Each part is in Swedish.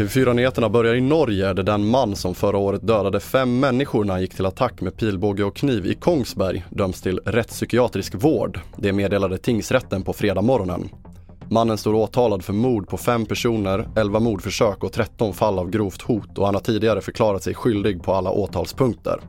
TV4-nyheterna börjar i Norge där den man som förra året dödade fem människor när han gick till attack med pilbåge och kniv i Kongsberg döms till rättspsykiatrisk vård. Det meddelade tingsrätten på fredag morgonen. Mannen står åtalad för mord på fem personer, 11 mordförsök och 13 fall av grovt hot och han har tidigare förklarat sig skyldig på alla åtalspunkter.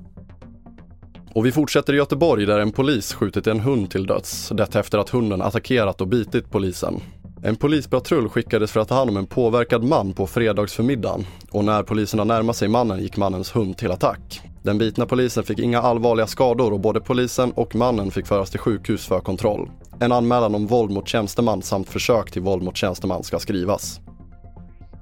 Och vi fortsätter i Göteborg där en polis skjutit en hund till döds. Detta efter att hunden attackerat och bitit polisen. En polispatrull skickades för att ta hand om en påverkad man på fredagsförmiddagen och när poliserna närmade sig mannen gick mannens hund till attack. Den bitna polisen fick inga allvarliga skador och både polisen och mannen fick föras till sjukhus för kontroll. En anmälan om våld mot tjänsteman samt försök till våld mot tjänsteman ska skrivas.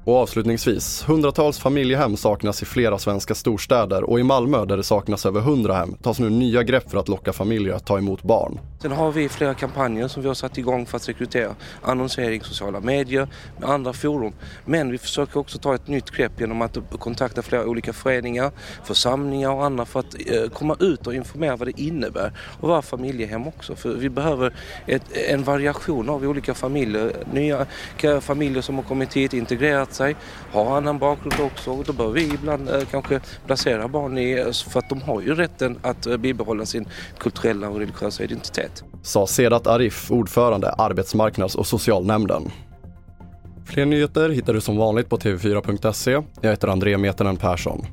Och avslutningsvis, hundratals familjehem saknas i flera svenska storstäder och i Malmö där det saknas över hundra hem tas nu nya grepp för att locka familjer att ta emot barn. Sen har vi flera kampanjer som vi har satt igång för att rekrytera annonsering, sociala medier, med andra forum. Men vi försöker också ta ett nytt grepp genom att kontakta flera olika föreningar, församlingar och andra för att eh, komma ut och informera vad det innebär Och vara familjehem också. För vi behöver ett, en variation av olika familjer, nya eh, familjer som har kommit hit, integrerat sig, har annan bakgrund också och då behöver vi ibland eh, kanske placera barn i, eh, för att de har ju rätten att eh, bibehålla sin kulturella och religiösa identitet. Sa Sedat Arif, ordförande Arbetsmarknads och socialnämnden. Fler nyheter hittar du som vanligt på tv4.se. Jag heter André Metenen Persson.